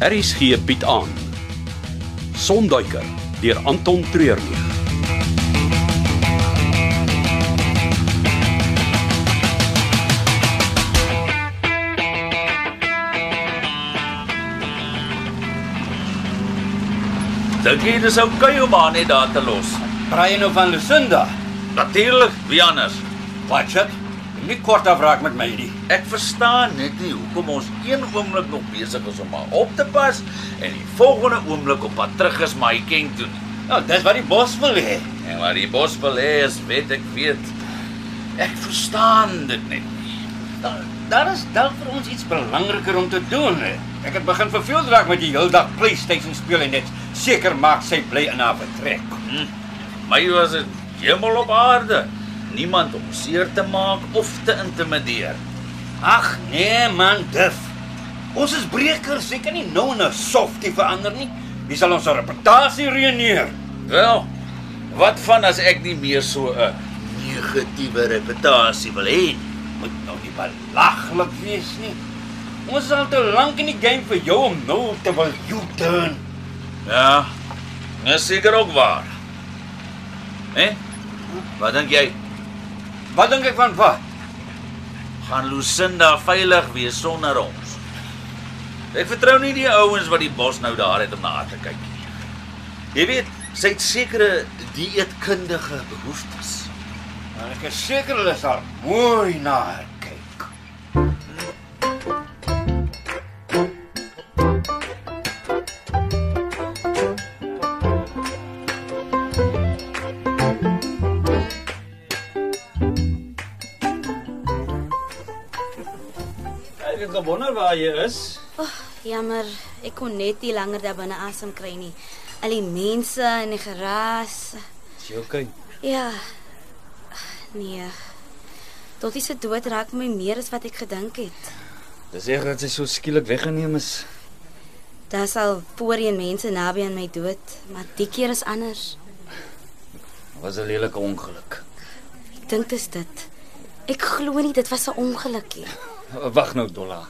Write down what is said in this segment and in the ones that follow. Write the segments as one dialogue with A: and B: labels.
A: Aries gee Piet aan. Sonduiker deur Anton Treurnig.
B: Dink jy dis oukei om haar net daar te los?
C: Praai jy nou van Lucinda?
B: Natuurlik, wie anders?
C: Watch it. Nie kort afraak met my nie.
B: Ek verstaan net nie hoekom ons een oomblik nog besig is om haar op te pas en die volgende oomblik op pad terug is my ken toe.
C: Nou, dis wat die bos wil hê.
B: En wat die bos wil hê is weet ek weet. Ek verstaan dit net nie.
C: Daar, daar is dalk vir ons iets belangriker om te doen. Hè. Ek het begin verveeld raak met die heeldag PlayStation speel en net seker maak sy bly in haar vertrek.
B: Hm. My was dit hemel op aarde. Niemand om seer te maak of te intimideer.
C: Ag nee man, dif. Ons is brekers, ek kan nie nou in 'n softie verander nie. Wie sal ons reputasie ruïneer?
B: Wel, wat van as ek nie meer so 'n negatiewe reputasie wil hê nie?
C: Moet nou nie belaglik wees nie. Ons is al te lank in die game vir jou om nou te wil U-turn.
B: Ja. Dis seker ook waar. Hè? Wat dink jy?
C: Wat dink ek van wat?
B: Gaan Lucinda veilig wees sonder ons? Ek vertrou nie die ouens wat die bos nou daar het om na haar te kyk nie. Jy weet, sy het sekere dieetkundige behoeftes.
C: En ek is seker hulle sal mooi na haar
D: gewonder waar jy is.
E: Oh, jammer, ek kon net nie langer daar binne asem kry nie. Al die mense en die geraas.
D: Is jy okay?
E: Ja. Nee. Dottie se dood raak my meer as wat ek gedink het.
D: Dis reg dat sy so skielik weggeneem is.
E: Daar sal voorheen mense naby aan my dood, maar die keer is anders.
D: Was 'n lelike ongeluk.
E: Ek dink dis dit. Ek glo nie dit was 'n ongelukkie.
D: Wag nou, Dolla.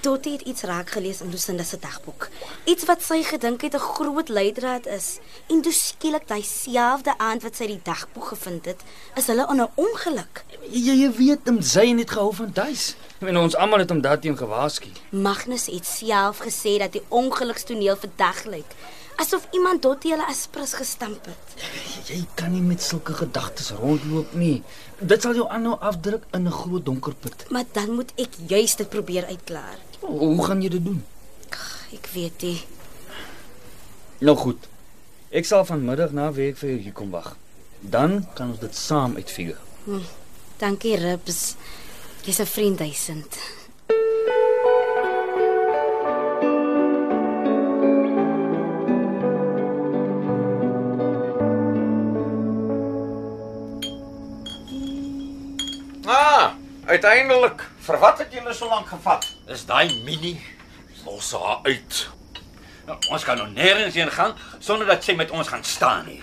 E: Dottie het iets raak gelees in Lucinda se dagboek. Iets wat sy gedink het 'n groot leidraad is. En toe skielik daai selfde aand wat sy die dagboek gevind het, is hulle in 'n ongeluk.
D: Jy, jy weet, hom sy net gehou van duis. En ons almal het hom daarteen gewaarsku.
E: Magnus het self gesê dat die ongelukstoneel verdag lyk, asof iemand Dottie hulle aspres gestamp het.
D: Jy kan nie met sulke gedagtes rondloop nie. Dit sal jou aanhou afdruk in 'n groot donker put.
E: Maar dan moet ek juis dit probeer uitklaar.
D: Hoe gaan jy dit doen?
E: Ek weet nie.
D: Nou goed. Ek sal vanmiddag na werk vir jou hier kom wag. Dan kan ons dit saam uitfigure.
E: Hm, dankie Ribs. Jy's 'n vriend duisend.
C: Uiteindelik. Vir wat het julle so lank gevat? Is daai mini
B: Los haar uit.
C: nou, ons kan nou nêrens heen gaan sonder dat sy met ons gaan staan nie.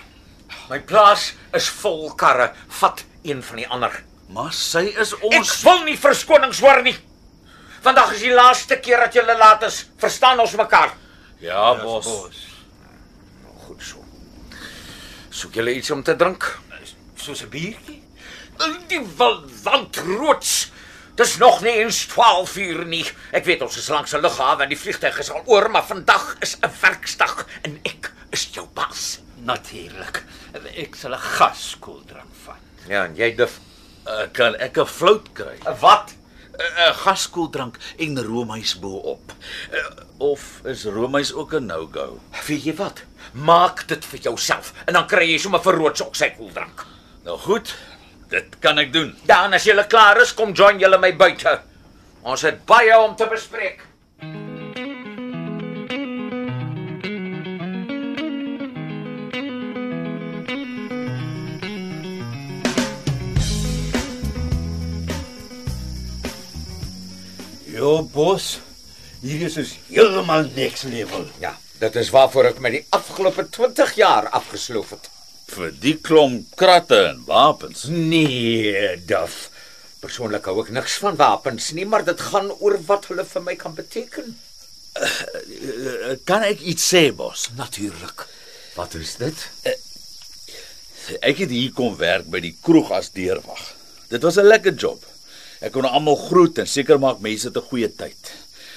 F: My plaas is vol karre. Vat een van die ander.
B: Maar sy is
F: Ek
B: ons
F: wil nie verskonings hoor nie. Vandag is die laaste keer dat jy laat is. Verstaan ons mekaar?
B: Ja, bos.
F: Goed so. Soek julle iets om te drink?
C: Soos 'n biertjie?
F: Die landroods. Dis nog nie eens 12 uur nie. Ek weet ons is langs 'n lughawe en die vliegtyg is al oor, maar vandag is 'n werksdag en ek is jou baas.
C: Natuurlik. Ek sal 'n gaskooldrank vat.
F: Ja, en jy duf.
B: Uh, kan ek 'n float kry?
F: 'n Wat?
B: 'n uh, Gaskoeldrank en roomys bo-op. Uh, of is roomys ook 'n no-go?
F: Weet jy wat? Maak dit vir jouself en dan kry jy sommer verroods ook sy koeldrank.
B: Nou goed, dit kan ek doen.
F: Dan as julle klaar is, kom join julle my buite. Ons het baie om te bespreek.
C: Jo bos, hier is ons heeltemal next level.
F: Ja, dit is waarvoor ek my die afgelope 20 jaar afgesloof het.
B: Vir die klomp kratte en wapens.
F: Nee, Duff. Persoonlik hou ek niks van wapens nie, maar dit gaan oor wat hulle vir my kan beteken.
B: Kan ek iets sê, bos?
F: Natuurlik. Wat is dit?
B: Ek het hier kom werk by die kroeg as deurwag. Dit was 'n lekker job. Ek kon almal groet en seker maak mense het 'n goeie tyd.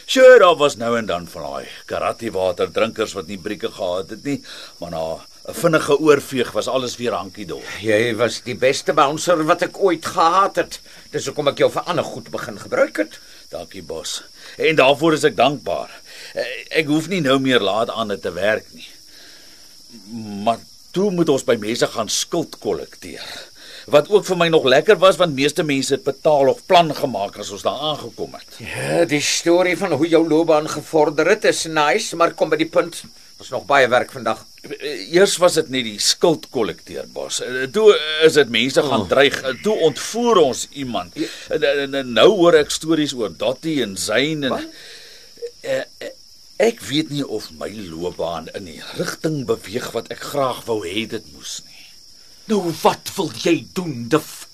B: Sure, daar was nou en dan van daai karate water drinkers wat nie brieke gehad het nie, maar na 'n vinnige oorveeg was alles weer hankie dol.
F: Jy was die beste bouncer wat ek ooit gehad het. Dis hoekom ek jou vir ander goed begin gebruik het.
B: Dankie bos. En daarvoor is ek dankbaar. Eh, Ek hoef nie nou meer laat aan te werk nie. Maar toe moet ons by mense gaan skuld kollekteer. Wat ook vir my nog lekker was want meeste mense het betaal of plan gemaak as ons daar aangekom het.
F: Ja, die storie van hoe jou loopbaan gevorder het is nice, maar kom by die punt. Ons nog baie werk vandag.
B: Eers was dit net die skuld kollekteer bos. Eh, Toe is dit mense gaan
F: Oh.
B: dreig. Eh, Toe ontvoer ons iemand. En nou hoor ek stories oor Dottie en Zayn en Eh, ek weet nie of my loopbaan in die rigting beweeg wat ek graag wou hê dit moes nie.
F: Nou wat wil jy doen, Dif?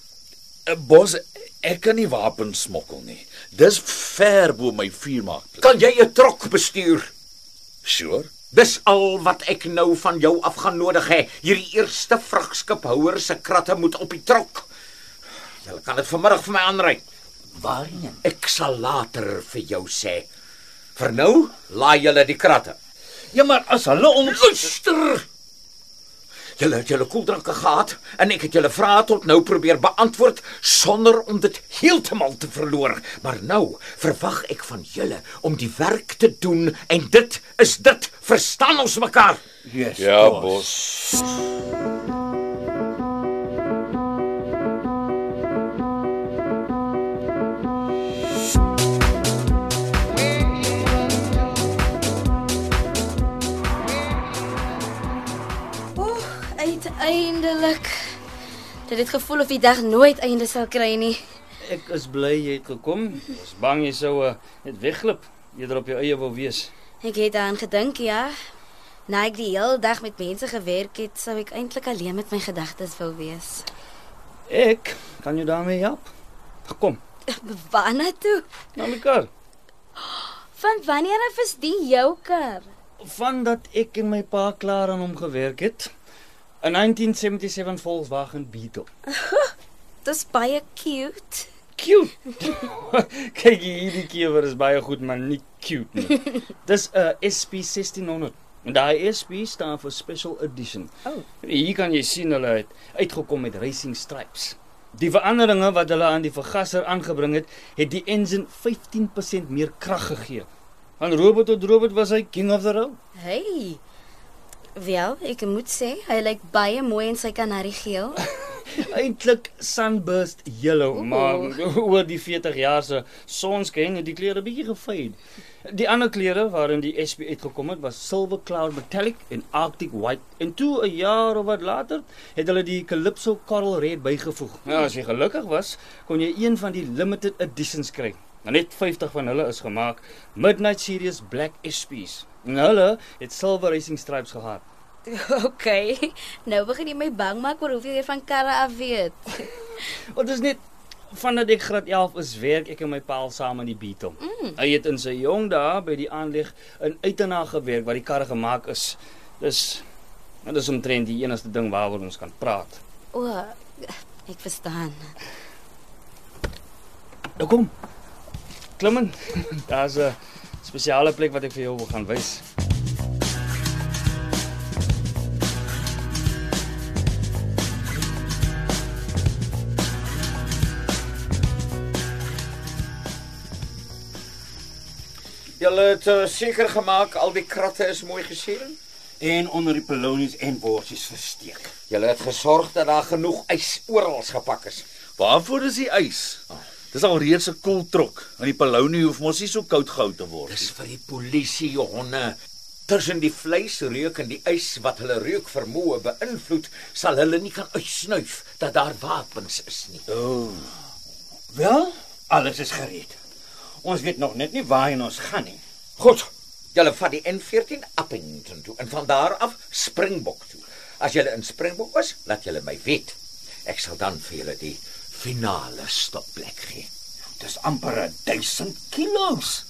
B: Eh, Bos, ek kan nie wapens smokkel nie. Dis ver bo my vuurmaak.
F: Kan jy 'n trok bestuur?
B: Sure.
F: Dis al wat ek nou van jou af gaan nodig hê. Hierdie eerste vragskiphouer se kratte moet op die trok. Jy kan dit vanmiddag vir my aanry.
B: Waarheen?
F: Ek sal later vir jou sê. Vir nou, laai julle die kratte.
B: Ja, maar as hulle ons
F: Luister. Julle het julle koeldranke gehad en ek het julle vrae tot nou probeer beantwoord sonder om dit heeltemal te verloor. Maar nou verwag ek van julle om die werk te doen en dit is dit. Verstaan ons mekaar?
C: Yes.
B: Ja,
C: boss.
B: bos.
E: Dit het gevoel of die dag nooit einde sal kry nie.
D: Ek is bly jy het gekom. Ek was bang jy sou uh, net wegglip, eerder op jou eie wou wees.
E: Ek het daaraan gedink, ja. Na ek die hele dag met mense gewerk het, sou ek eintlik alleen met my gedagtes wou wees.
D: Ek kan jou daarmee help. Kom,
E: Waarna toe?
D: na mekaar.
E: Van wanneer af is die jou kar?
D: Van dat ek en my pa klaar aan hom gewerk het. 'n 1977 Volkswagen Beetle.
E: Dis baie cute.
D: Cute. Kyk, hierdie kewer is baie goed, maar nie cute nie. Dis 'n SP 1600. En daai SP staan vir Special Edition.
E: Oh.
D: Hier kan jy sien hulle het uitgekom met racing stripes. Die veranderinge wat hulle aan die vergaser aangebring het, het die engine 15% meer krag gegee. Van robot tot robot was hy king of the road.
E: Hey. Wel, ek moet sê, hy lyk baie mooi in sy kanariegeel.
D: Eintlik sunburst yellow,
E: Oeh.
D: maar oor die 40 jaar se sonskyn het die kleure bietjie gefade. Die ander kleure waarin die SP uitgekom het was Silver Cloud Metallic en Arctic White. En toe 'n jaar of wat later het hulle die Calypso Coral Red bygevoeg. Nou as jy gelukkig was, kon jy een van die limited editions kry. Maar net 50 van hulle is gemaak, Midnight Series Black SP's. En hulle het silver racing stripes gehad.
E: OK. Nou begin jy my bang maak oor hoeveel jy van karre af weet.
D: Want dit is net vandat ek graad 11 is, werk ek en my pa al saam in die Beetle. Mm. Hy het in sy jong dae by die aanleg in Uitenaar gewerk waar die karre gemaak is. Dis dit is omtrent die enigste ding waaroor ons kan praat.
E: O, ek verstaan.
D: Nou kom. Klim in. Daar's 'n spesiale plek wat ek vir jou wil gaan wys.
F: Julle het uh, seker gemaak al die kratte is mooi geseël.
C: En onder die polonies en worsies versteek.
F: Julle het gesorg dat daar genoeg ys oral gepak is.
B: Waarvoor is die ys? Dis al reeds 'n koeltrok. En die Polonie hoef mos nie so koud gehou te word
F: Dis
B: nie.
F: vir die polisie honde. Tussen die vleisreuk en die ys wat hulle reuk vermoë beïnvloed, sal hulle nie kan uitsnuif dat daar wapens is nie.
C: Wel, alles is gereed. Ons weet nog net nie waarheen ons gaan nie.
F: Goed. Julle vat die N14 Appington toe en van daar af Springbok toe. As julle in Springbok is, laat julle my weet. Ek sal dan vir julle die finale stopplek gee.
C: Dis amper 1000 kilos.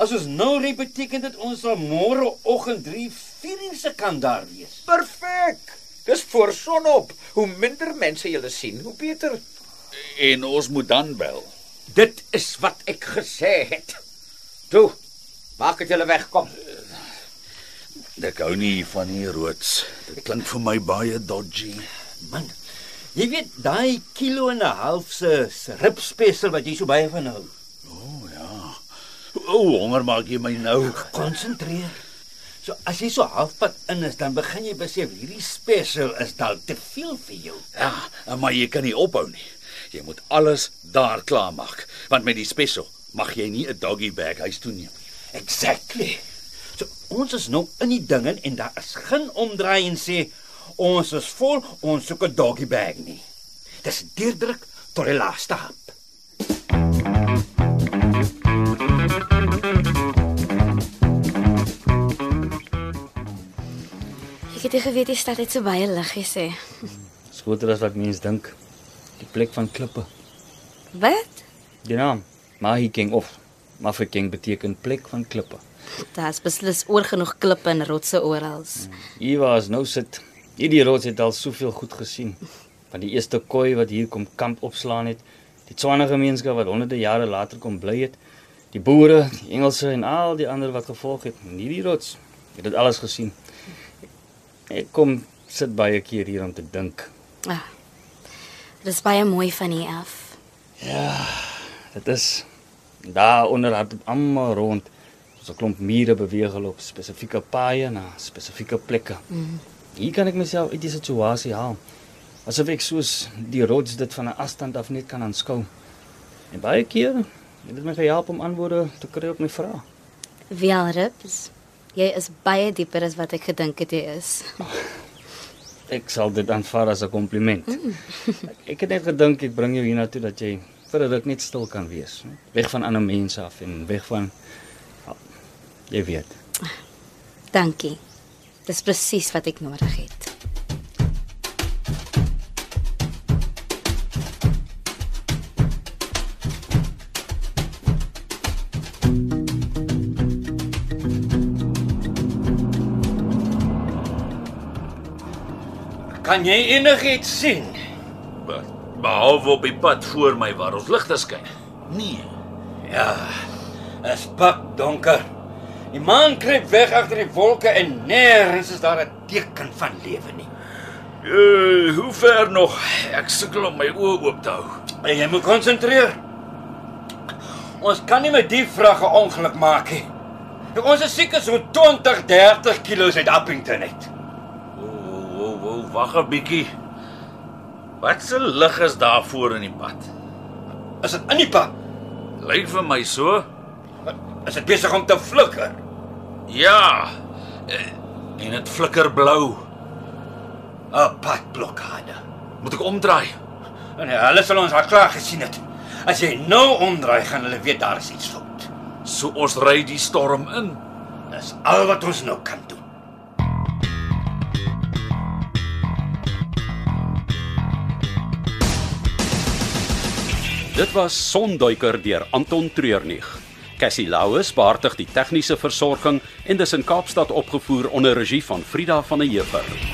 C: As ons nou ry beteken dit ons sal môre oggend 3:00 se kant daar wees.
F: Perfek. Dis voor sonop. Hoe minder mense jy sien, hoe beter.
B: En ons moet dan bel.
F: Dit is wat ek gesê het. Toe. Maak dit julle wegkom.
B: Ek hou nie van hier roods. Dit klink vir my baie dodgy.
C: Man, jy weet daai kilo en 'n half se se ribspesial wat jy so baie van hou.
B: O, oh, honger maak jy my nou.
C: Konsentreer. So as jy so halfpad in is, dan begin jy besef hierdie special is dalk te veel vir jou.
B: Ja, maar jy kan nie ophou nie. Jy moet alles daar klaar maak, want met die special mag jy nie 'n doggy bag huis toe neem nie.
C: Exactly. So ons is nou in die ding in en daar is geen omdraai en sê ons is vol, ons soek 'n doggy bag nie. Dis deurdruk tot die laaste hap.
E: Ek het geweet die stad het so baie lig gesê.
D: Skoter as wat mense dink. Die plek van klippe.
E: Wat?
D: Die naam Mahikeng of Mafeking beteken plek van klippe.
E: Daar's beslis oor genoeg klippe en rotse oral.
D: Hier waar ons nou sit, hierdie rots het al soveel goed gesien. Van die eerste koi wat hier kom kamp opslaan het, die Tswana gemeenskap wat honderde jare later kom bly het, die boere, die Engelse en al die ander wat gevolg het. En hierdie rots het dit alles gesien. Ek kom sit baie keer hier om te dink.
E: Ah. Dis baie mooi van hier af.
D: Dit is daar onder het almal rond. So 'n klomp mure beweeg hulle op spesifieke paaie na spesifieke plekke. Mm. Hier kan ek myself uit die situasie haal. Asof ek soos die rots dit van 'n afstand af net kan aanskou. En baie keer het dit my gehelp om antwoorde te kry op my vrae.
E: Wel rips. Jy is baie dieper as wat ek gedink het jy is.
D: Ek sal dit aanvaar as 'n kompliment. Mm. ek, ek het net gedink ek bring jou hiernatoe dat jy vir 'n ruk net stil kan wees, né? weg van ander mense af en weg van ja, jy weet.
E: Dankie. Dis presies wat ek nodig het.
C: Kan jy enigiets sien?
B: Be- Behalwe op die pad voor my waar ons ligte skyn. Nee.
C: Ja. Is pak donker. Die maan kruip weg agter die wolke en nêrens is daar 'n teken van lewe nie.
B: Uh, hoe ver nog? Ek sukkel om my oë oop te hou.
C: En jy moet konsentreer. Ons kan nie met die vragge ongeluk maak nie. Ons is seker so 20, 30 km uit Appington uit.
B: O, o, o, wag 'n bietjie. Wat se lig is daar voor in die pad?
C: Is dit in die pad?
B: Lyk vir my so.
C: Is dit besig om te flikker?
B: Ja. eh, En dit flikker blou.
C: 'n Padblokkade.
B: Moet ek omdraai?
C: En hulle sal ons al klaar gesien het. As jy nou omdraai, gaan hulle weet daar is iets fout.
B: So ons ry die storm in.
C: Dis al wat ons nou kan doen.
A: Dit was Sonduiker deur Anton Treurnig. Cassie Louws beheerdig die tegniese versorging en dis in Kaapstad opgevoer onder regie van Frida van der Heever.